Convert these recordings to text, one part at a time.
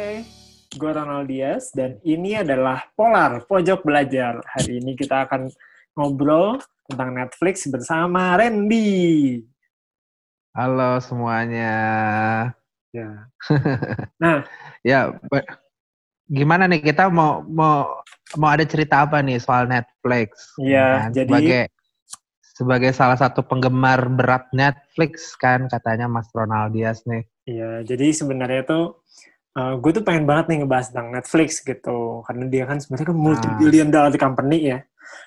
Oke, gue Ronald Diaz dan ini adalah Polar Pojok Belajar. Hari ini kita akan ngobrol tentang Netflix bersama Randy. Halo semuanya. Ya. Nah, Ya, gimana nih kita mau mau mau ada cerita apa nih soal Netflix? Iya, Kan? jadi- sebagai sebagai salah satu penggemar berat Netflix kan katanya Mas Ronald Diaz nih. iya, jadi sebenarnya tuh gue tuh pengen banget nih ngebahas tentang Netflix gitu, karena dia kan sebenarnya kan multi billion dollar company ya.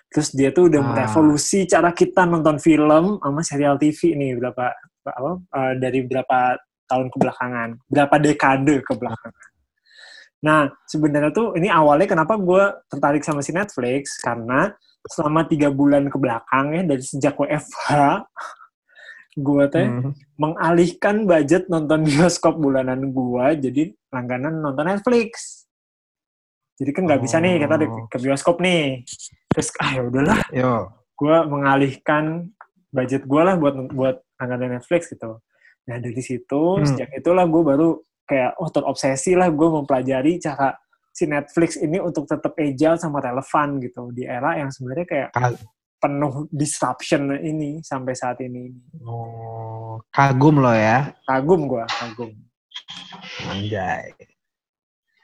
Terus dia tuh udah Ah. merevolusi cara kita nonton film sama serial TV nih berapa apa eh, dari berapa tahun kebelakangan, berapa dekade kebelakangan. Nah, sebenarnya tuh ini awalnya kenapa gue tertarik sama si Netflix karena selama tiga bulan ke belakang ya dari sejak WFH gue teh Hmm. mengalihkan budget nonton bioskop bulanan gue jadi langganan nonton Netflix. Jadi kan nggak bisa nih kita di- Oh. ke bioskop nih. Terus ah ya udahlah, Yo. gue mengalihkan budget gue lah buat buat langganan Netflix gitu. Nah dari situ Hmm. sejak itulah gue baru kayak oh terobsesi lah gue mempelajari cara si Netflix ini untuk tetap agile sama relevan gitu di era yang sebenarnya kayak Ka- penuh disruption ini sampai saat ini. oh, kagum loh ya. Kagum gue, kagum. Anjay.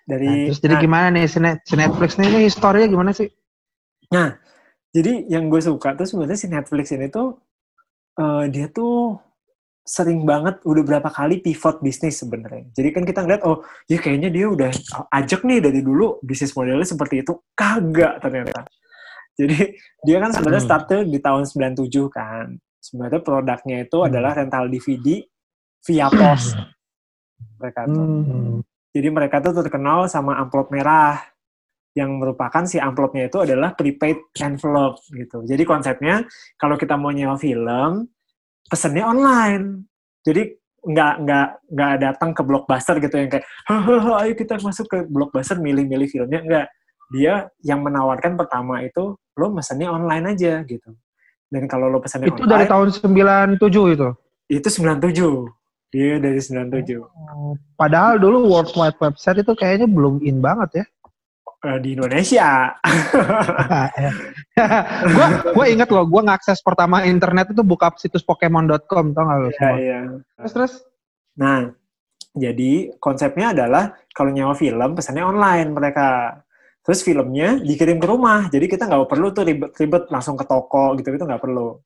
Nah, Dari terus jadi nah, gimana nih si, Net- si Netflix nih, ini historinya gimana sih? Jadi yang gue suka tuh sebenarnya si Netflix ini tuh eh, dia tuh sering banget udah berapa kali pivot bisnis sebenarnya. Jadi kan kita ngeliat oh ya kayaknya dia udah ajak nih dari dulu bisnis modelnya seperti itu. Kagak ternyata. Jadi dia kan sebenarnya Hmm. startnya di tahun 97 kan. Sebenarnya produknya itu Hmm. adalah rental DVD via pos. Mereka tuh. Hmm. Jadi mereka tuh terkenal sama amplop merah yang merupakan si amplopnya itu adalah prepaid envelope gitu. Jadi konsepnya kalau kita mau nyewa film, pesennya online. Jadi nggak nggak nggak datang ke blockbuster gitu yang kayak, ayo kita masuk ke blockbuster milih-milih filmnya enggak. Dia yang menawarkan pertama itu lo mesennya online aja gitu. Dan kalau lo pesennya Itu dari online, tahun 97 itu. itu 97. Dia dari 97. Padahal dulu World Wide Website itu kayaknya belum in banget ya. Eh, di Indonesia. gua gua inget loh, gua ngakses pertama internet itu buka situs pokemon.com tau gak lo Iya, iya. Terus terus Nah, jadi konsepnya adalah kalau nyawa film pesannya online mereka. Terus filmnya dikirim ke rumah, jadi kita nggak perlu tuh ribet-ribet langsung ke toko gitu gitu nggak perlu.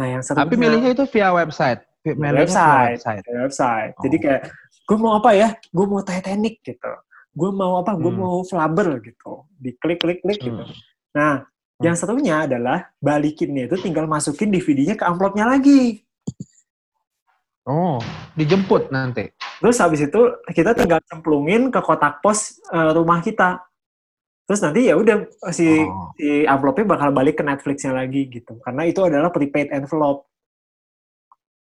Nah yang serunya tapi milihnya itu via website. Via Milihnya via website. website. di website. Oh. Jadi kayak gue mau apa ya? Gue mau Titanic gitu. Gue mau apa? Gue Hmm. mau Flubber gitu. Diklik-klik-klik gitu. Hmm. Nah, yang serunya adalah balikinnya itu tinggal masukin DVD-nya ke amplopnya lagi. Oh, dijemput nanti. Terus habis itu kita tinggal cemplungin ke kotak pos eh, rumah kita. Terus nanti ya udah si Oh. si amplopnya bakal balik ke Netflixnya lagi gitu. Karena itu adalah prepaid envelope.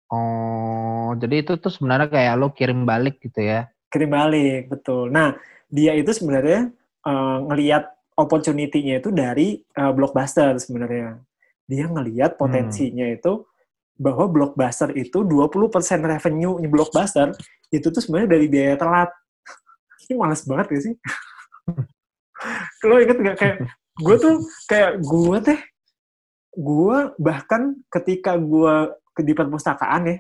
Oh, jadi itu tuh sebenarnya kayak lo kirim balik gitu ya. Kirim balik, betul. Nah, dia itu sebenarnya eh, ngelihat opportunity-nya itu dari eh, blockbuster sebenarnya. Dia ngelihat potensinya itu bahwa blockbuster itu 20% revenue blockbuster itu tuh sebenarnya dari biaya telat. Ini males banget gak sih? Lo inget gak kayak gue tuh kayak gue teh gue bahkan ketika gue ke di perpustakaan ya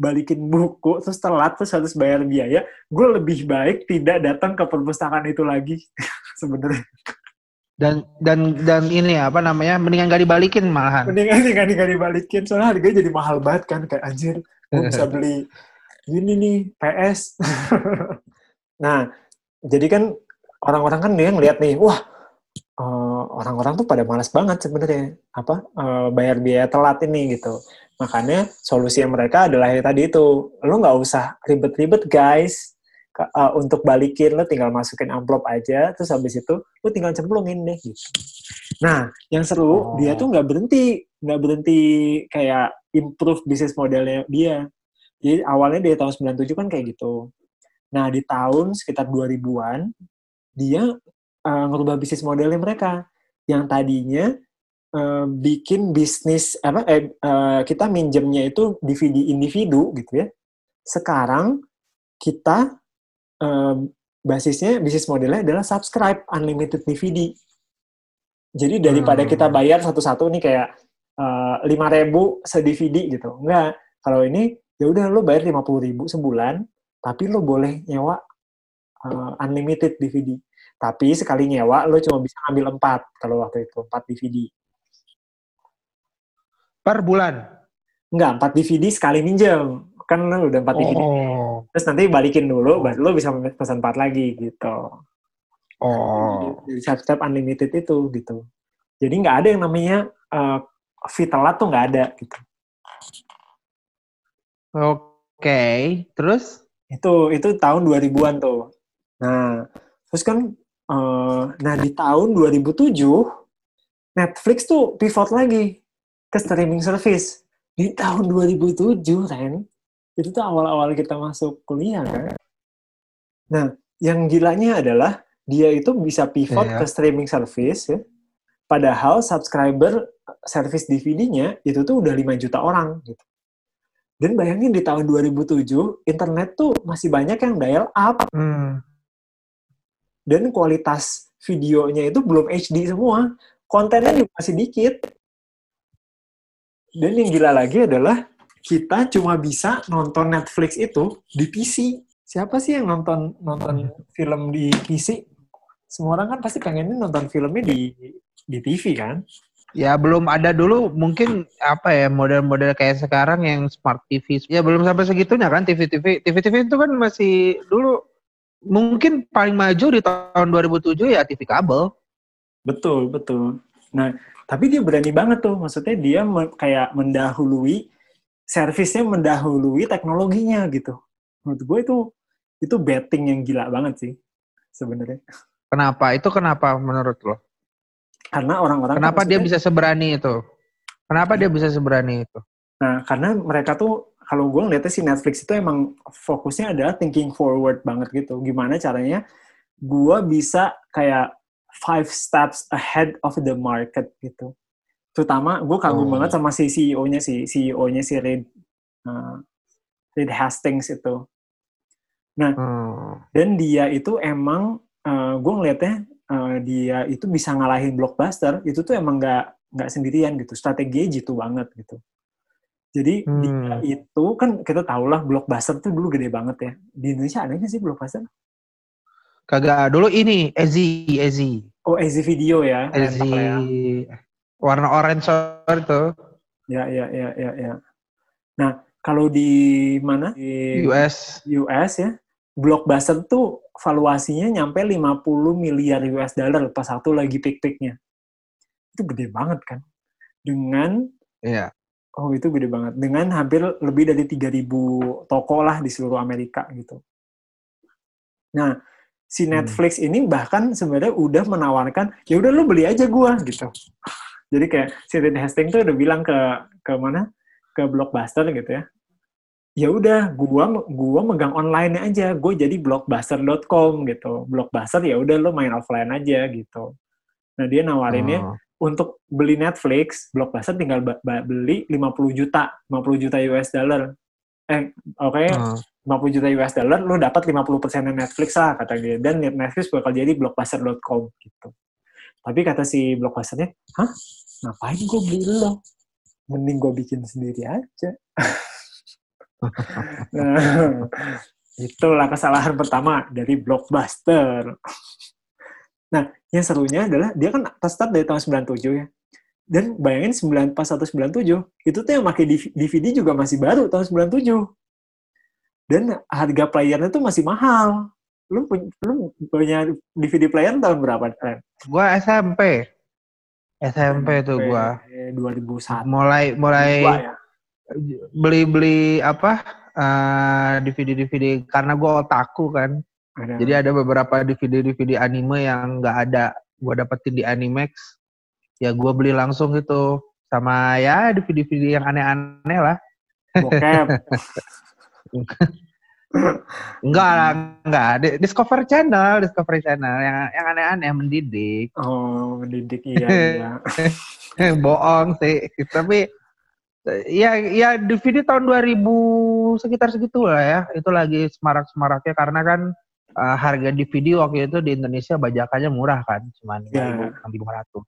balikin buku terus telat terus harus bayar biaya gue lebih baik tidak datang ke perpustakaan itu lagi sebenarnya Dan dan dan ini apa namanya? Mendingan gak dibalikin malahan. mendingan kan nggak dibalikin soalnya harganya jadi mahal banget kan kayak anjir gue bisa beli ini nih PS nah jadi kan orang-orang kan dia ngeliat nih wah eh, orang-orang tuh pada malas banget sebenarnya apa eh, bayar biaya telat ini gitu. Makanya solusi mereka adalah yang tadi itu lo nggak usah ribet-ribet guys. Eh, untuk balikin lo tinggal masukin amplop aja terus habis itu lo tinggal cemplungin deh gitu. Nah yang seru Oh. dia tuh nggak berhenti nggak berhenti kayak improve bisnis modelnya dia. Jadi awalnya dari tahun 97 kan kayak gitu. Nah di tahun sekitar 2000-an dia eh, ngerubah bisnis modelnya mereka yang tadinya eh, bikin bisnis apa eh, eh, kita minjemnya itu DVD individu gitu ya. Sekarang kita eh, basisnya bisnis modelnya adalah subscribe unlimited DVD. Jadi daripada hmm. kita bayar satu-satu nih kayak lima uh, ribu se DVD gitu, enggak. Kalau ini ya udah lo bayar lima puluh ribu sebulan, tapi lo boleh nyewa uh, unlimited DVD. Tapi sekali nyewa lo cuma bisa ambil empat kalau waktu itu empat DVD. Per bulan? Enggak, empat DVD sekali minjem kan udah empat DVD. Oh. Terus nanti balikin dulu, oh. baru lo bisa pesan empat lagi gitu. Oh. Jadi subscribe unlimited itu gitu. Jadi nggak ada yang namanya uh, fee telat tuh nggak ada gitu. Oke, okay. terus? Itu itu tahun 2000-an tuh. Nah, terus kan uh, nah di tahun 2007 Netflix tuh pivot lagi ke streaming service di tahun 2007 Ren itu tuh awal-awal kita masuk kuliah kan. Nah, yang gilanya adalah dia itu bisa pivot yeah. ke streaming service ya. Padahal subscriber service DVD-nya itu tuh udah 5 juta orang gitu. Dan bayangin di tahun 2007 internet tuh masih banyak yang dial up. Hmm. Dan kualitas videonya itu belum HD semua. Kontennya juga masih dikit. Dan yang gila lagi adalah kita cuma bisa nonton Netflix itu di PC. Siapa sih yang nonton nonton film di PC? Semua orang kan pasti pengennya nonton filmnya di di TV kan? Ya belum ada dulu mungkin apa ya model-model kayak sekarang yang smart TV. Ya belum sampai segitunya kan TV-TV. TV-TV itu kan masih dulu mungkin paling maju di tahun 2007 ya TV kabel. Betul, betul. Nah, tapi dia berani banget tuh. Maksudnya dia me kayak mendahului servisnya mendahului teknologinya gitu. Menurut gue itu itu betting yang gila banget sih sebenarnya. Kenapa? Itu kenapa menurut lo? Karena orang-orang Kenapa dia bisa seberani itu? Kenapa dia bisa seberani itu? Nah, karena mereka tuh kalau gue ngeliatnya si Netflix itu emang fokusnya adalah thinking forward banget gitu. Gimana caranya gue bisa kayak five steps ahead of the market gitu terutama gue kagum oh. banget sama si CEO-nya si CEO-nya si Reed uh, Reed Hastings itu. Nah, oh. dan dia itu emang uh, gue ngeliatnya uh, dia itu bisa ngalahin blockbuster itu tuh emang nggak nggak sendirian gitu, strategi jitu banget gitu. Jadi hmm. dia itu kan kita tau lah blockbuster tuh dulu gede banget ya. Di Indonesia ada nggak sih blockbuster? Kagak. Dulu ini Ezi, Ezi. Oh, Ezi Video ya. Ezi. Ya warna orange itu. Ya, ya, ya, ya, ya. Nah, kalau di mana? Di US. US ya. Blockbuster tuh valuasinya nyampe 50 miliar US dollar pas satu lagi peak-peaknya. Itu gede banget kan. Dengan Iya. Oh, itu gede banget. Dengan hampir lebih dari 3000 toko lah di seluruh Amerika gitu. Nah, si hmm. Netflix hmm. ini bahkan sebenarnya udah menawarkan, ya udah lu beli aja gua gitu. Jadi kayak si Reed Hastings tuh udah bilang ke ke mana? Ke Blockbuster gitu ya. Ya udah, gua gua megang online aja. Gue jadi blockbuster.com gitu. Blockbuster ya udah lo main offline aja gitu. Nah, dia nawarinnya oh. Untuk beli Netflix, Blockbuster tinggal beli 50 juta, 50 juta US dollar. Eh, oke, okay, oh. 50 juta US dollar, lo dapat 50% Netflix lah, kata dia. Dan Netflix bakal jadi blockbuster.com gitu. Tapi kata si blockbusternya, hah? Ngapain gue beli lo? Mending gue bikin sendiri aja. nah, itulah kesalahan pertama dari blockbuster. Nah, yang serunya adalah dia kan start dari tahun 97 ya. Dan bayangin 9 pas 197, itu tuh yang pakai DVD juga masih baru tahun 97. Dan harga playernya tuh masih mahal lu punya, lu punya DVD player tahun berapa, Ren? Gua SMP. SMP, SMP tuh gua. 2001. Mulai mulai ya? beli-beli apa? Uh, eh, DVD-DVD karena gua otaku kan. Ada. Jadi ada beberapa DVD-DVD anime yang nggak ada gua dapetin di Animax. Ya gua beli langsung gitu sama ya DVD-DVD yang aneh-aneh lah. Bokep. enggak lah, enggak. Discover Channel, Discovery Channel yang yang aneh-aneh mendidik. Oh, mendidik iya iya. Bohong sih. Tapi ya ya DVD tahun 2000 sekitar segitu lah ya. Itu lagi semarak-semaraknya karena kan uh, harga DVD waktu itu di Indonesia bajakannya murah kan, cuma Ya. 6.500.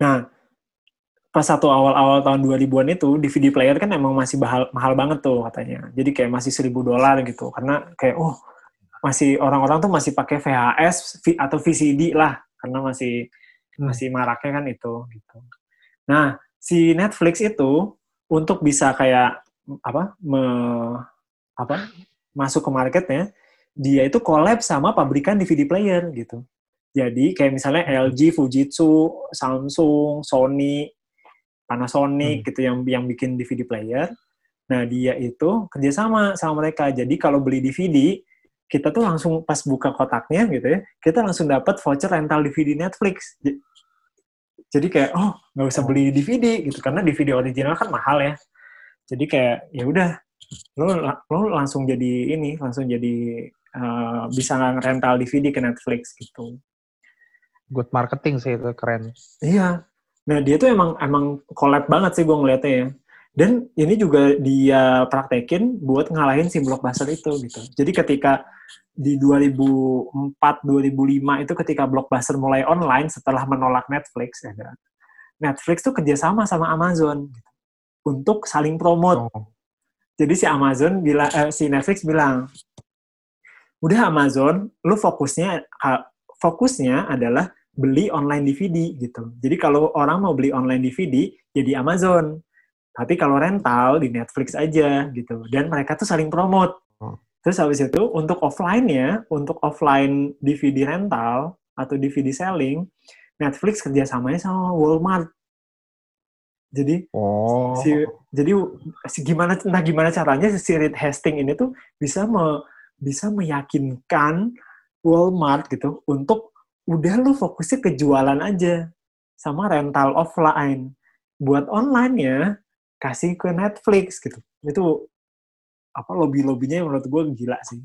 Nah, pas satu awal-awal tahun 2000-an itu DVD player kan emang masih mahal, mahal banget tuh katanya. Jadi kayak masih 1000 dolar gitu. Karena kayak oh masih orang-orang tuh masih pakai VHS atau VCD lah karena masih Hmm. masih maraknya kan itu gitu. Nah, si Netflix itu untuk bisa kayak apa me, apa masuk ke marketnya, dia itu collab sama pabrikan DVD player gitu. Jadi kayak misalnya LG, Fujitsu, Samsung, Sony, Panasonic Hmm. gitu yang yang bikin DVD player. Nah dia itu kerjasama sama mereka. Jadi kalau beli DVD kita tuh langsung pas buka kotaknya gitu ya, kita langsung dapat voucher rental DVD Netflix. Jadi kayak oh nggak usah beli DVD gitu karena DVD original kan mahal ya. Jadi kayak ya udah lo lo langsung jadi ini langsung jadi eh, bisa rental DVD ke Netflix gitu. Good marketing sih itu keren. Iya. Nah dia tuh emang emang collab banget sih gue ngeliatnya ya. Dan ini juga dia praktekin buat ngalahin si blockbuster itu gitu. Jadi ketika di 2004-2005 itu ketika blockbuster mulai online setelah menolak Netflix ya kan. Netflix tuh kerjasama sama Amazon gitu, untuk saling promote. Oh. Jadi si Amazon bilang, eh, si Netflix bilang, udah Amazon, lu fokusnya fokusnya adalah beli online DVD gitu. Jadi kalau orang mau beli online DVD, ya di Amazon. Tapi kalau rental di Netflix aja gitu. Dan mereka tuh saling promote. Oh. Terus habis itu untuk offline-nya, untuk offline DVD rental atau DVD selling, Netflix kerjasamanya sama Walmart. Jadi Oh. si jadi si gimana entah gimana caranya si Reed Hastings ini tuh bisa me, bisa meyakinkan Walmart gitu untuk udah lu fokusnya ke jualan aja sama rental offline buat online ya kasih ke Netflix gitu itu apa lobby lobbynya menurut gue gila sih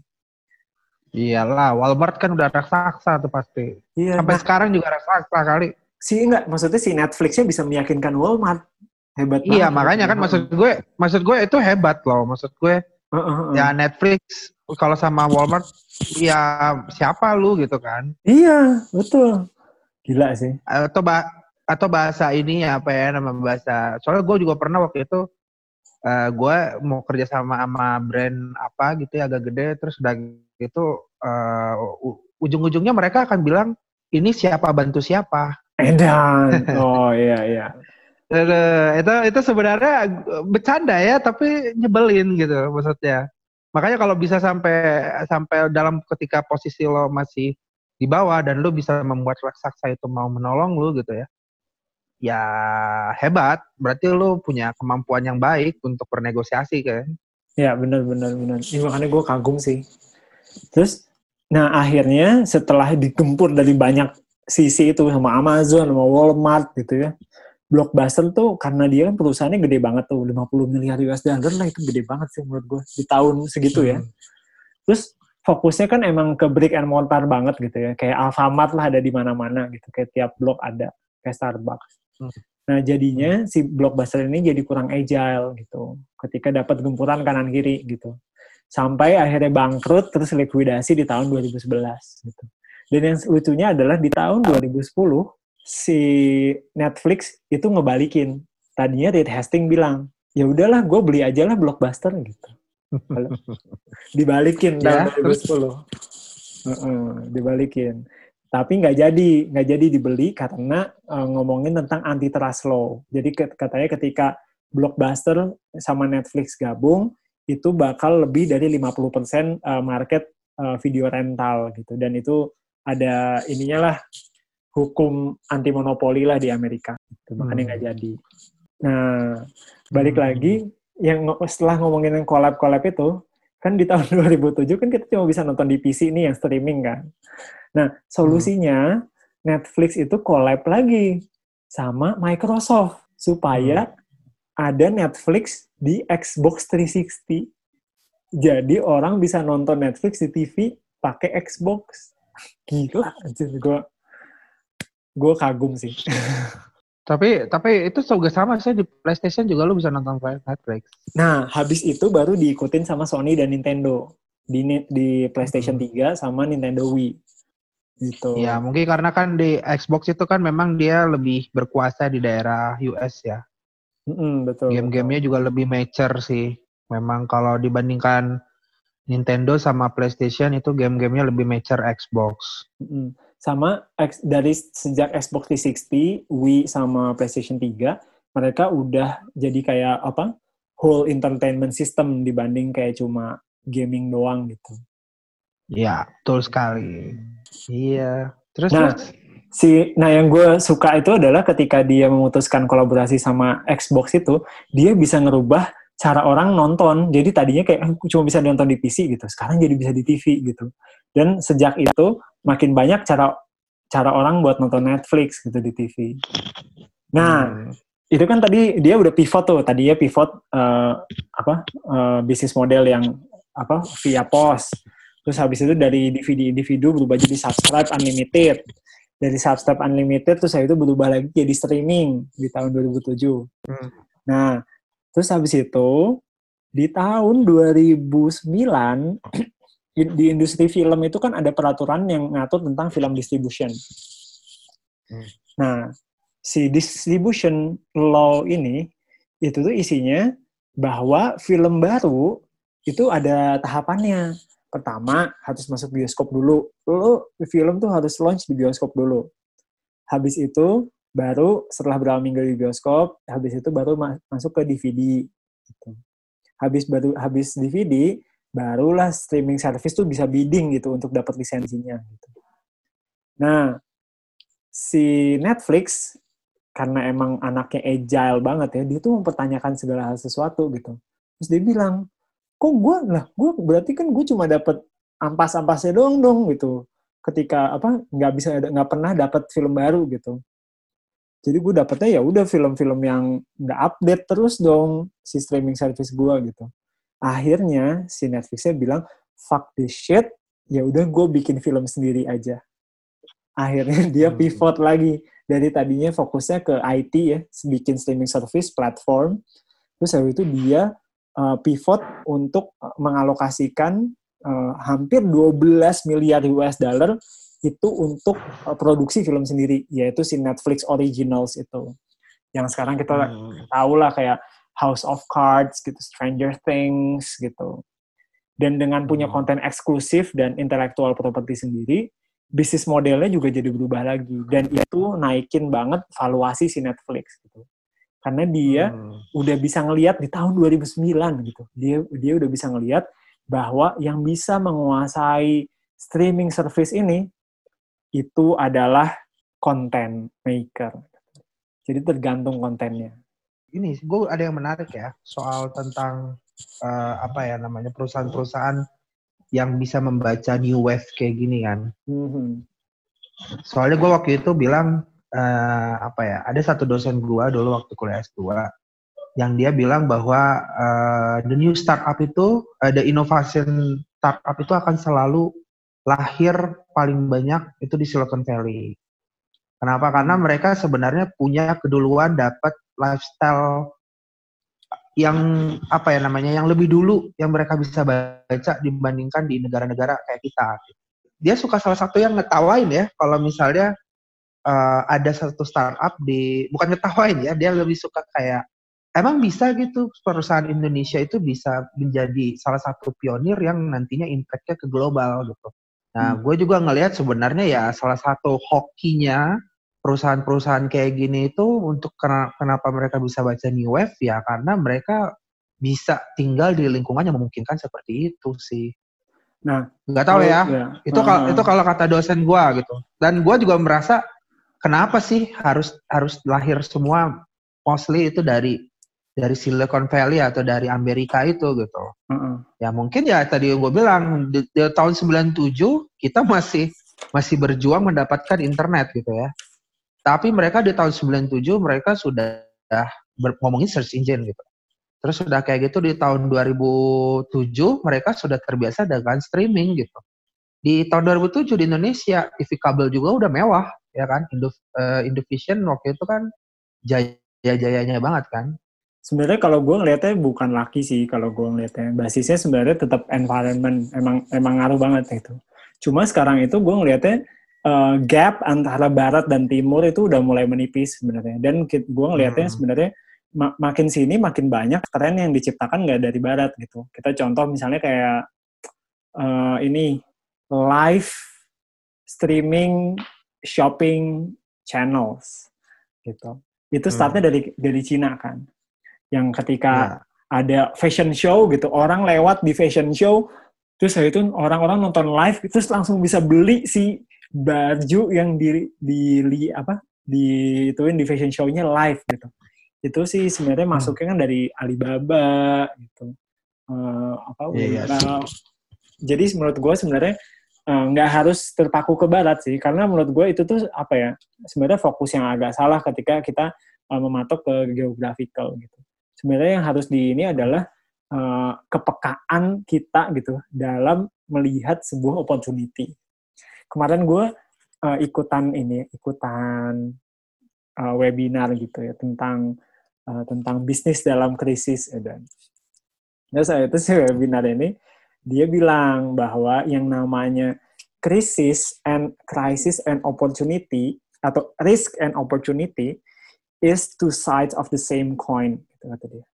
Iyalah, Walmart kan udah raksasa tuh pasti. iya Sampai nah, sekarang juga raksasa kali. si enggak maksudnya si Netflixnya bisa meyakinkan Walmart hebat Iya, banget. makanya kan maksud gue, maksud gue itu hebat loh. Maksud gue Heeh, heeh. ya Netflix kalau sama Walmart ya siapa lu gitu kan? iya betul gila sih Atau ba atau bahasa ini ya apa ya nama bahasa. Soalnya gue juga pernah waktu itu eh gue mau kerja sama sama brand apa gitu ya agak gede terus udah gitu eh, u- ujung-ujungnya mereka akan bilang ini siapa bantu siapa. Edan. Oh iya iya. Itu itu sebenarnya bercanda ya, tapi nyebelin gitu maksudnya. Makanya kalau bisa sampai sampai dalam ketika posisi lo masih di bawah dan lo bisa membuat raksasa itu mau menolong lo gitu ya, ya hebat. Berarti lo punya kemampuan yang baik untuk bernegosiasi kan. Ya benar benar benar. Ini makanya gue kagum sih. Terus, nah akhirnya setelah digempur dari banyak sisi itu sama Amazon, sama Walmart gitu ya. Blockbuster tuh karena dia kan perusahaannya gede banget tuh, 50 miliar US dollar lah itu gede banget sih menurut gue di tahun segitu ya. Hmm. Terus fokusnya kan emang ke brick and mortar banget gitu ya. Kayak Alfamart lah ada di mana-mana gitu. Kayak tiap blok ada. Kayak Starbucks. Hmm. Nah jadinya si Blockbuster ini jadi kurang agile gitu. Ketika dapat gempuran kanan kiri gitu. Sampai akhirnya bangkrut terus likuidasi di tahun 2011 gitu. Dan yang lucunya adalah di tahun 2010 si Netflix itu ngebalikin. Tadinya Reed Hastings bilang, ya udahlah gue beli aja lah Blockbuster gitu. Dibalikin Ya, tahun 2010. Heeh, dibalikin. Tapi nggak jadi, nggak jadi dibeli karena eh, ngomongin tentang antitrust law. Jadi katanya ketika Blockbuster sama Netflix gabung, itu bakal lebih dari 50% eh, market eh, video rental gitu. Dan itu ada ininya lah hukum anti monopoli lah di Amerika. Gitu. Makanya Hmm. nggak jadi. Nah, balik Hmm. lagi yang setelah ngomongin yang collab-collab itu, kan di tahun 2007 kan kita cuma bisa nonton di PC nih yang streaming kan. Nah, solusinya Netflix itu collab lagi sama Microsoft supaya ada Netflix di Xbox 360. Jadi orang bisa nonton Netflix di TV pakai Xbox. Gila, anjir gue gue kagum sih. Tapi tapi itu juga sama sih di PlayStation juga lo bisa nonton Netflix. Nah, habis itu baru diikutin sama Sony dan Nintendo. di di PlayStation 3 sama Nintendo Wii. Gitu. Ya, mungkin karena kan di Xbox itu kan memang dia lebih berkuasa di daerah US ya. Mm-mm, betul. Game-gamenya juga lebih mature sih. Memang kalau dibandingkan Nintendo sama PlayStation itu game-gamenya lebih mature Xbox. Mm-mm. Sama dari sejak Xbox 360, Wii sama PlayStation 3, mereka udah jadi kayak apa? whole entertainment system dibanding kayak cuma gaming doang gitu. Iya, betul sekali. Iya. Terus, nah, terus? si nah yang gue suka itu adalah ketika dia memutuskan kolaborasi sama Xbox itu, dia bisa ngerubah cara orang nonton. Jadi tadinya kayak eh, cuma bisa nonton di PC gitu, sekarang jadi bisa di TV gitu. Dan sejak itu makin banyak cara cara orang buat nonton Netflix gitu di TV. Nah, hmm. itu kan tadi dia udah pivot tuh. Tadi ya pivot uh, apa uh, bisnis model yang apa via pos Terus habis itu dari DVD individu berubah jadi subscribe unlimited. Dari subscribe unlimited terus saya itu berubah lagi jadi streaming di tahun 2007. Hmm. Nah, terus habis itu di tahun 2009 di industri film itu kan ada peraturan yang ngatur tentang film distribution. Hmm. Nah, si distribution law ini itu tuh isinya bahwa film baru itu ada tahapannya pertama harus masuk bioskop dulu. Lo film tuh harus launch di bioskop dulu. Habis itu baru setelah berapa minggu di bioskop, habis itu baru ma masuk ke DVD. Gitu. Habis baru habis DVD, barulah streaming service tuh bisa bidding gitu untuk dapat lisensinya. Gitu. Nah, si Netflix karena emang anaknya agile banget ya, dia tuh mempertanyakan segala hal sesuatu gitu. Terus dia bilang, kok gue lah gue berarti kan gue cuma dapat ampas-ampasnya doang dong gitu ketika apa nggak bisa nggak pernah dapat film baru gitu jadi gue dapetnya ya udah film-film yang nggak update terus dong si streaming service gue gitu akhirnya si Netflixnya bilang fuck this shit ya udah gue bikin film sendiri aja akhirnya dia hmm. pivot lagi dari tadinya fokusnya ke IT ya bikin streaming service platform terus habis itu dia uh, pivot untuk eh, mengalokasikan uh, hampir 12 miliar US dollar itu untuk uh, produksi film sendiri yaitu si Netflix Originals itu yang sekarang kita hmm. tahu lah kayak House of Cards gitu Stranger Things gitu. Dan dengan punya hmm. konten eksklusif dan intellectual property sendiri bisnis modelnya juga jadi berubah lagi. Dan itu naikin banget valuasi si Netflix gitu. Karena dia hmm. udah bisa ngelihat di tahun 2009 gitu. Dia dia udah bisa ngelihat bahwa yang bisa menguasai streaming service ini itu adalah content maker. Jadi tergantung kontennya ini gue ada yang menarik ya soal tentang uh, apa ya namanya perusahaan-perusahaan yang bisa membaca new wave kayak gini kan. Mm-hmm. Soalnya gue waktu itu bilang uh, apa ya ada satu dosen gua dulu waktu kuliah S2 yang dia bilang bahwa uh, the new startup itu ada uh, innovation startup itu akan selalu lahir paling banyak itu di Silicon Valley. Kenapa? Karena mereka sebenarnya punya keduluan dapat lifestyle yang apa ya namanya yang lebih dulu yang mereka bisa baca dibandingkan di negara-negara kayak kita. Dia suka salah satu yang ngetawain ya kalau misalnya uh, ada satu startup di bukan ngetawain ya dia lebih suka kayak emang bisa gitu perusahaan Indonesia itu bisa menjadi salah satu pionir yang nantinya impactnya ke global gitu. Nah, hmm. gue juga ngelihat sebenarnya ya salah satu hokinya perusahaan-perusahaan kayak gini itu untuk kenapa mereka bisa baca new wave ya karena mereka bisa tinggal di lingkungan yang memungkinkan seperti itu sih. Nah, nggak tahu ya. ya. Itu uh, kalau itu kalau kata dosen gue gitu. Dan gue juga merasa kenapa sih harus harus lahir semua mostly itu dari dari Silicon Valley atau dari Amerika itu gitu. -hmm. Ya mungkin ya tadi gue bilang di, di tahun 97 kita masih masih berjuang mendapatkan internet gitu ya. Tapi mereka di tahun 97 mereka sudah ngomongin search engine gitu. Terus sudah kayak gitu di tahun 2007 mereka sudah terbiasa dengan streaming gitu. Di tahun 2007 di Indonesia TV kabel juga udah mewah ya kan Indo uh, Indovision waktu itu kan jaya-jayanya banget kan sebenarnya kalau gue ngeliatnya bukan laki sih kalau gue ngeliatnya basisnya sebenarnya tetap environment emang emang ngaruh banget itu cuma sekarang itu gue ngeliatnya uh, gap antara barat dan timur itu udah mulai menipis sebenarnya dan gue ngeliatnya hmm. sebenarnya mak makin sini makin banyak tren yang diciptakan nggak dari barat gitu kita contoh misalnya kayak uh, ini live streaming shopping channels gitu itu startnya hmm. dari dari Cina kan yang ketika yeah. ada fashion show gitu orang lewat di fashion show terus itu orang-orang nonton live terus langsung bisa beli si baju yang di di, di apa di ituin di fashion show-nya live gitu itu sih sebenarnya hmm. masuknya kan dari Alibaba gitu uh, apa yeah, yeah. Jadi menurut gue sebenarnya eh, nggak uh, harus terpaku ke barat sih karena menurut gue itu tuh apa ya sebenarnya fokus yang agak salah ketika kita uh, mematok ke geographical gitu sebenarnya yang harus di ini adalah uh, kepekaan kita gitu dalam melihat sebuah opportunity. Kemarin gue uh, ikutan ini, ikutan uh, webinar gitu ya tentang uh, tentang bisnis dalam krisis ya dan terus saya itu si webinar ini dia bilang bahwa yang namanya krisis and crisis and opportunity atau risk and opportunity is two sides of the same coin gitu kata dia.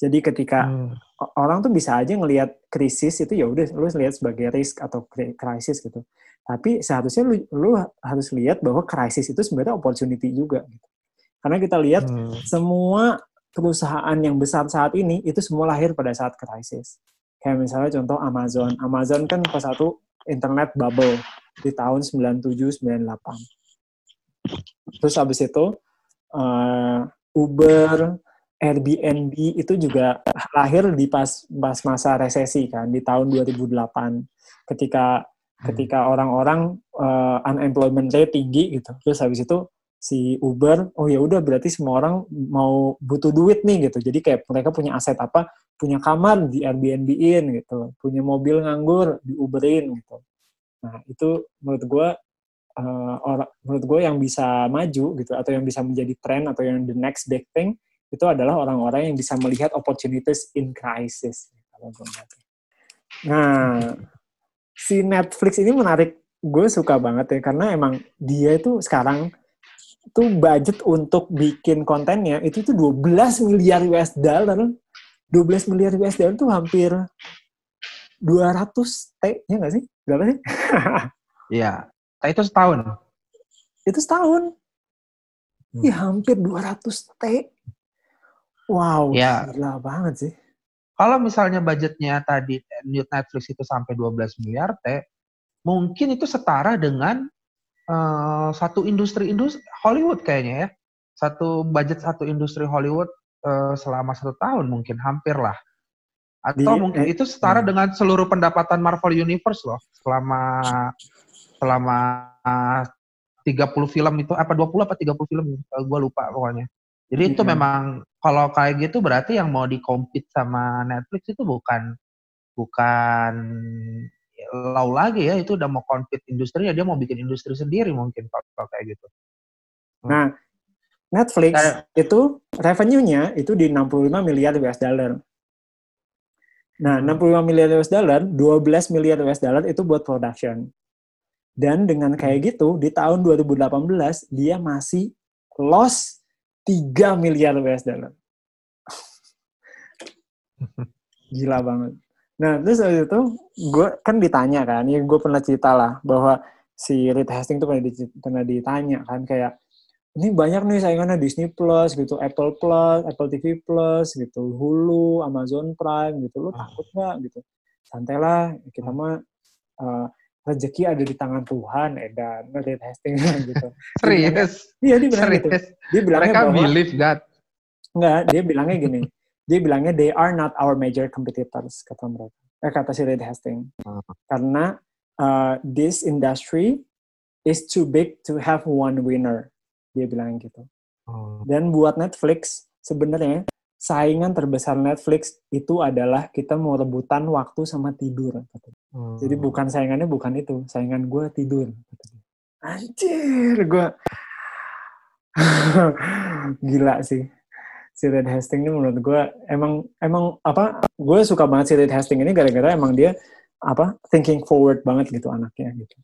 Jadi ketika hmm. orang tuh bisa aja ngelihat krisis itu ya udah lu lihat sebagai risk atau krisis gitu. Tapi seharusnya lu, lu harus lihat bahwa krisis itu sebenarnya opportunity juga gitu. Karena kita lihat hmm. semua perusahaan yang besar saat ini itu semua lahir pada saat krisis. Kayak misalnya contoh Amazon. Amazon kan pas satu internet bubble di tahun 97 98. Terus habis itu uh, Uber, Airbnb itu juga lahir di pas pas masa resesi kan di tahun 2008 ketika. Ketika orang-orang uh, unemployment rate tinggi gitu terus habis itu si Uber oh ya udah berarti semua orang mau butuh duit nih gitu. Jadi kayak mereka punya aset apa? Punya kamar di Airbnb-in gitu punya mobil nganggur di Uberin gitu. Nah itu menurut gue uh, orang menurut gue yang bisa maju gitu atau yang bisa menjadi tren atau yang the next big thing itu adalah orang-orang yang bisa melihat opportunities in crisis. Nah, si Netflix ini menarik. Gue suka banget ya, karena emang dia itu sekarang tuh budget untuk bikin kontennya itu tuh 12 miliar US dollar. 12 miliar US dollar tuh hampir 200 T, ya nggak sih? Berapa sih? Iya. itu setahun. Itu setahun. Hmm. Ya hampir 200 T. Wow, ya. gila banget sih. Kalau misalnya budgetnya tadi Netflix itu sampai 12 miliar T, mungkin itu setara dengan uh, satu industri industri Hollywood kayaknya ya. Satu budget satu industri Hollywood uh, selama satu tahun mungkin hampir lah. Atau Di, mungkin eh, itu setara hmm. dengan seluruh pendapatan Marvel Universe loh selama selama uh, 30 film itu apa 20 apa 30 film gue lupa pokoknya. Jadi itu hmm. memang kalau kayak gitu berarti yang mau dikompet sama Netflix itu bukan bukan low lagi ya itu udah mau compete industri ya dia mau bikin industri sendiri mungkin kalau kayak gitu. Hmm. Nah, Netflix nah, itu revenue-nya itu di 65 miliar US dollar. Nah, 65 hmm. miliar US dollar, 12 miliar US dollar itu buat production. Dan dengan kayak hmm. gitu, di tahun 2018 dia masih loss 3 miliar US dollar. Gila banget. Nah, terus waktu itu gue kan ditanya kan, ya gue pernah cerita lah bahwa si Reed Hastings tuh pernah, di, pernah ditanya kan kayak ini banyak nih saingannya Disney Plus gitu, Apple Plus, Apple TV Plus gitu, Hulu, Amazon Prime gitu, lo takut nggak gitu? Santai lah, kita mah uh, rezeki ada di tangan Tuhan edan ngelihat testing gitu. Serius? iya dia bilang gitu dia bilangnya mereka bahwa, believe that enggak dia bilangnya gini. Dia bilangnya they are not our major competitors kata mereka. Eh kata si Reed Hastings. Uh. karena uh, this industry is too big to have one winner. Dia bilang gitu. Uh. dan buat Netflix sebenarnya saingan terbesar Netflix itu adalah kita mau rebutan waktu sama tidur. Hmm. Jadi bukan saingannya bukan itu, saingan gue tidur. Anjir, gue gila sih. si Reed Hastings ini menurut gue emang emang apa gue suka banget si Reed Hastings ini gara-gara emang dia apa thinking forward banget gitu anaknya gitu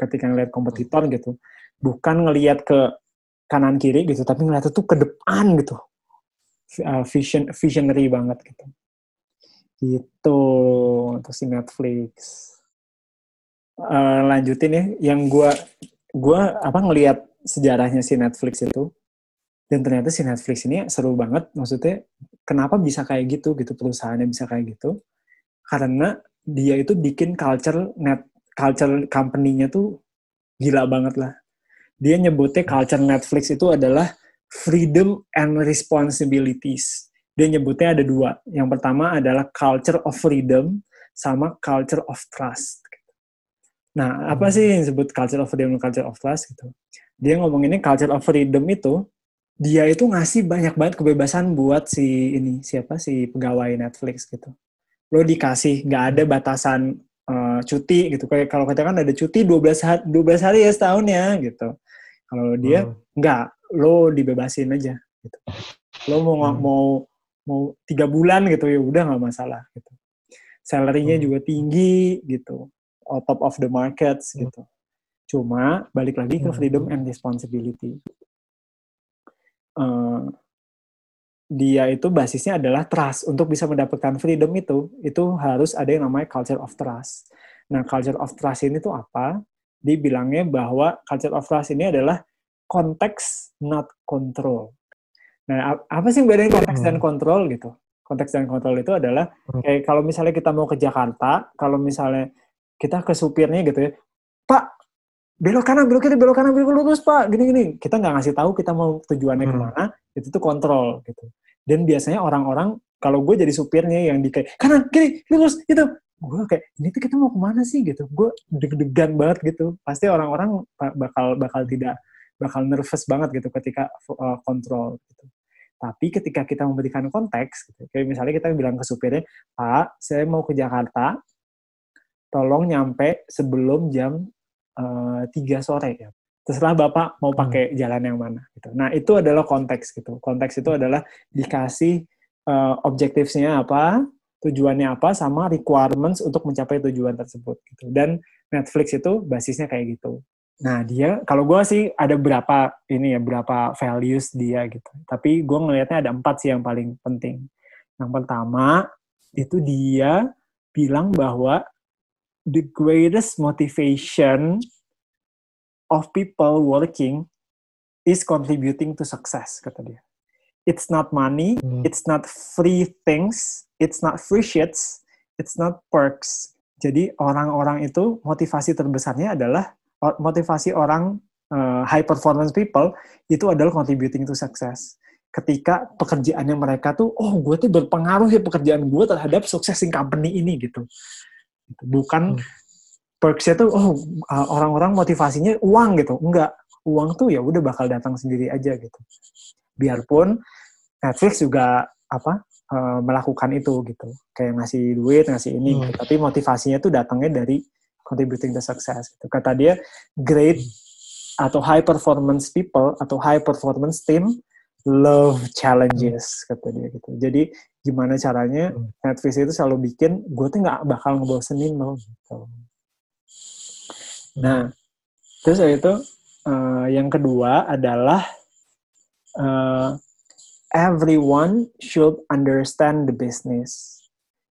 ketika ngeliat kompetitor gitu bukan ngelihat ke kanan kiri gitu tapi ngeliat itu ke depan gitu uh, vision visionary banget gitu. Gitu. Untuk si Netflix. Uh, lanjutin ya yang gue gue apa ngelihat sejarahnya si Netflix itu dan ternyata si Netflix ini seru banget. Maksudnya kenapa bisa kayak gitu gitu perusahaannya bisa kayak gitu? Karena dia itu bikin culture net culture company-nya tuh gila banget lah. Dia nyebutnya culture Netflix itu adalah freedom and responsibilities dia nyebutnya ada dua yang pertama adalah culture of freedom sama culture of trust nah apa sih yang disebut culture of freedom dan culture of trust gitu dia ngomong ini culture of freedom itu dia itu ngasih banyak banget kebebasan buat si ini siapa si pegawai Netflix gitu. Lo dikasih nggak ada batasan uh, cuti gitu. Kayak kalau kita kan ada cuti 12 hari 12 hari ya setahun ya gitu. Kalau dia hmm. nggak, lo dibebasin aja gitu. Lo mau hmm. mau mau tiga bulan gitu ya udah nggak masalah gitu. Salary-nya hmm. juga tinggi gitu. On top of the markets hmm. gitu. Cuma balik lagi ke hmm. freedom and responsibility uh, dia itu basisnya adalah trust. Untuk bisa mendapatkan freedom itu, itu harus ada yang namanya culture of trust. Nah, culture of trust ini tuh apa? Dibilangnya bahwa culture of trust ini adalah konteks not control. Nah, apa sih yang bedain konteks dan hmm. kontrol gitu? Konteks dan kontrol itu adalah hmm. kayak kalau misalnya kita mau ke Jakarta, kalau misalnya kita ke supirnya gitu ya, Pak, belok kanan, belok kiri, belok kanan, belok lurus pak, gini-gini. Kita nggak ngasih tahu kita mau tujuannya hmm. ke mana, itu tuh kontrol gitu. Dan biasanya orang-orang, kalau gue jadi supirnya yang di kayak kanan, kiri, lurus, itu, gue kayak ini tuh kita mau ke mana sih gitu. Gue deg-degan banget gitu. Pasti orang-orang bakal bakal tidak bakal nervous banget gitu ketika uh, kontrol gitu. Tapi ketika kita memberikan konteks, gitu, kayak misalnya kita bilang ke supirnya, Pak, saya mau ke Jakarta, tolong nyampe sebelum jam Eh, tiga sore ya terserah bapak mau hmm. pakai hmm. jalan yang mana gitu nah itu adalah konteks gitu konteks itu adalah dikasih uh, objektifnya apa tujuannya apa sama requirements untuk mencapai tujuan tersebut gitu dan Netflix itu basisnya kayak gitu nah dia kalau gue sih ada berapa ini ya berapa values dia gitu tapi gue ngelihatnya ada empat sih yang paling penting yang pertama itu dia bilang bahwa the greatest motivation of people working is contributing to success kata dia. It's not money, hmm. it's not free things, it's not free shits, it's not perks. Jadi orang-orang itu motivasi terbesarnya adalah motivasi orang uh, high performance people itu adalah contributing to success. Ketika pekerjaannya mereka tuh, oh gue tuh berpengaruh ya pekerjaan gue terhadap successing company ini gitu. Gitu. bukan hmm. perksnya tuh oh orang-orang motivasinya uang gitu enggak uang tuh ya udah bakal datang sendiri aja gitu biarpun Netflix juga apa uh, melakukan itu gitu kayak ngasih duit ngasih ini hmm. gitu. tapi motivasinya tuh datangnya dari contributing to success gitu. kata dia great hmm. atau high performance people atau high performance team love challenges kata dia gitu jadi gimana caranya hmm. Netflix itu selalu bikin gue tuh nggak bakal ngebosenin loh gitu. Nah, terus itu uh, yang kedua adalah uh, everyone should understand the business.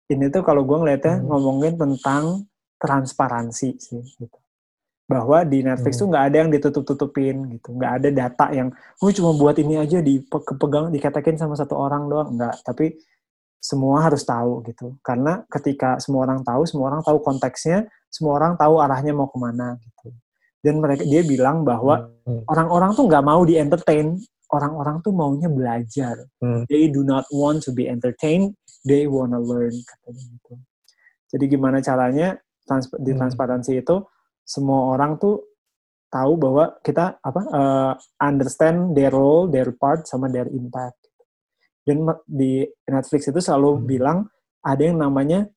Ini tuh kalau gue ngeliatnya hmm. ngomongin tentang transparansi sih gitu. Bahwa di Netflix hmm. tuh nggak ada yang ditutup-tutupin gitu, nggak ada data yang, gue cuma buat ini aja dipegang, dikatakan sama satu orang doang, nggak. Tapi semua harus tahu gitu karena ketika semua orang tahu semua orang tahu konteksnya semua orang tahu arahnya mau ke mana gitu dan mereka dia bilang bahwa hmm. orang-orang tuh nggak mau di entertain orang-orang tuh maunya belajar hmm. they do not want to be entertained they wanna learn katanya gitu jadi gimana caranya trans di hmm. transparansi itu semua orang tuh tahu bahwa kita apa uh, understand their role their part sama their impact dan di Netflix itu selalu hmm. bilang ada yang namanya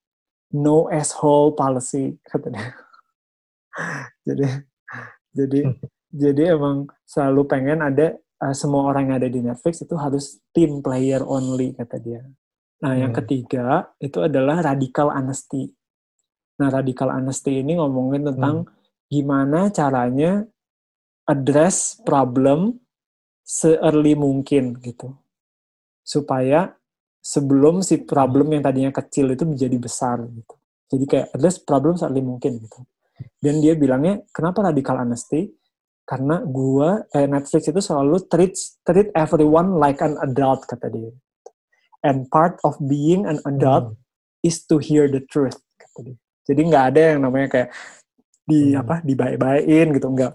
no asshole policy katanya. jadi jadi hmm. jadi emang selalu pengen ada uh, semua orang yang ada di Netflix itu harus team player only kata dia. Nah, hmm. yang ketiga itu adalah radical honesty. Nah, radical honesty ini ngomongin tentang hmm. gimana caranya address problem se-early mungkin gitu. Supaya sebelum si problem yang tadinya kecil itu menjadi besar gitu. Jadi kayak address problem se-early mungkin gitu. Dan dia bilangnya, kenapa radical honesty? Karena gua, eh, Netflix itu selalu treat, treat everyone like an adult, kata dia. And part of being an adult hmm. is to hear the truth. Jadi nggak ada yang namanya kayak di hmm. apa dibaik-baikin gitu, nggak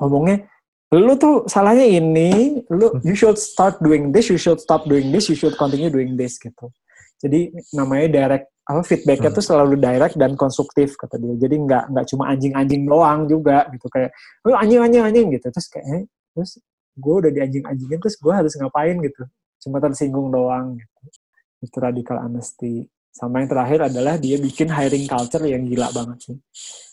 ngomongnya lu tuh salahnya ini, lu you should start doing this, you should stop doing this, you should continue doing this gitu. Jadi namanya direct apa feedbacknya hmm. tuh selalu direct dan konstruktif kata dia. Jadi nggak nggak cuma anjing-anjing doang juga gitu kayak lu anjing anjing anjing gitu terus kayak eh, terus gue udah dianjing-anjingin terus gue harus ngapain gitu cuma tersinggung doang gitu. Itu radical honesty. Sama yang terakhir adalah dia bikin hiring culture yang gila banget sih.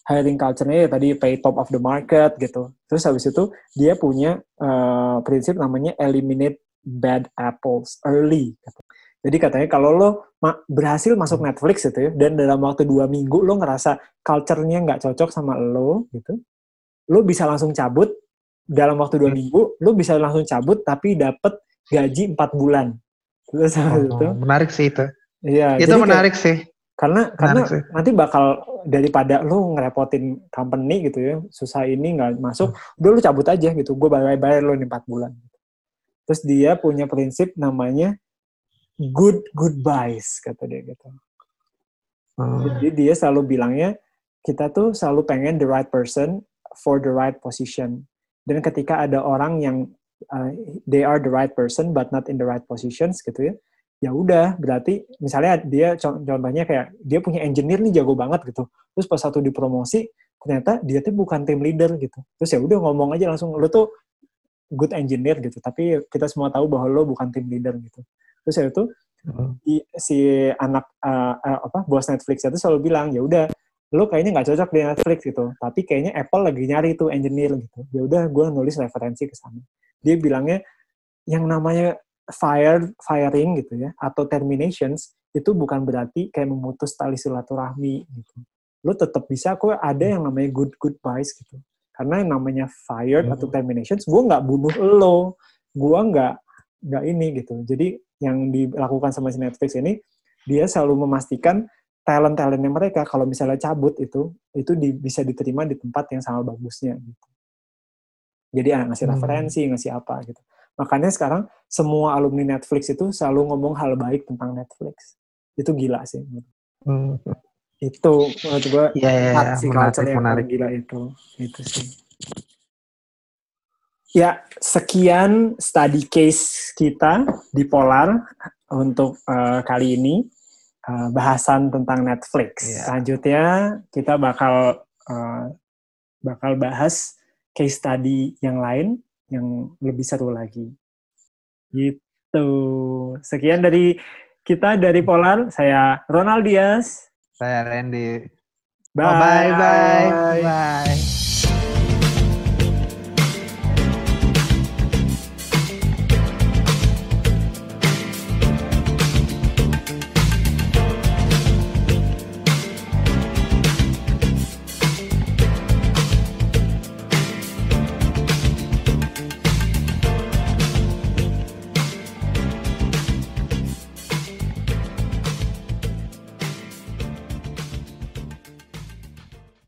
Hiring culture-nya ya tadi pay top of the market gitu. Terus habis itu dia punya uh, prinsip namanya eliminate bad apples early. Gitu. Jadi katanya kalau lo ma berhasil masuk Netflix gitu ya, dan dalam waktu dua minggu lo ngerasa culture-nya nggak cocok sama lo gitu, lo bisa langsung cabut dalam waktu dua minggu, lo bisa langsung cabut tapi dapat gaji empat bulan. Terus oh, itu. Menarik sih itu Iya. Itu menarik kayak, sih. Karena menarik karena sih. nanti bakal daripada lu ngerepotin company gitu ya, susah ini nggak masuk, hmm. udah lu cabut aja gitu. Gue bayar-bayar lu nih 4 bulan. Terus dia punya prinsip namanya good goodbyes kata dia gitu. Hmm. Jadi dia selalu bilangnya kita tuh selalu pengen the right person for the right position. Dan ketika ada orang yang uh, they are the right person but not in the right positions gitu ya, ya udah berarti misalnya dia contohnya kayak dia punya engineer nih jago banget gitu. Terus pas satu dipromosi ternyata dia tuh bukan tim leader gitu. Terus ya udah ngomong aja langsung lo tuh good engineer gitu tapi kita semua tahu bahwa lo bukan tim leader gitu. Terus ya itu hmm. si anak uh, uh, apa bos Netflix itu selalu bilang ya udah lo kayaknya nggak cocok di Netflix gitu tapi kayaknya Apple lagi nyari tuh engineer gitu. Ya udah gue nulis referensi ke sana. Dia bilangnya yang namanya fire firing gitu ya atau terminations itu bukan berarti kayak memutus tali silaturahmi gitu. Lo tetap bisa kok ada yang namanya good goodbyes gitu. Karena yang namanya fired hmm. atau terminations, gue nggak bunuh lo, gue nggak nggak ini gitu. Jadi yang dilakukan sama si Netflix ini, dia selalu memastikan talent-talentnya mereka kalau misalnya cabut itu, itu di, bisa diterima di tempat yang sama bagusnya gitu. Jadi ah, ngasih hmm. referensi, ngasih apa gitu. Makanya sekarang semua alumni Netflix itu selalu ngomong hal baik tentang Netflix. Itu gila sih. Hmm. Itu menurut gue yeah, yeah, yeah. menarik, yang menarik. gila itu. Itu sih. Ya, sekian study case kita di Polar untuk uh, kali ini. Uh, bahasan tentang Netflix. Yeah. Selanjutnya kita bakal uh, bakal bahas case study yang lain yang lebih seru lagi. Gitu. Sekian dari kita dari Polar. Saya Ronald Diaz. Saya Randy. Bye. Oh, bye. Bye. Bye.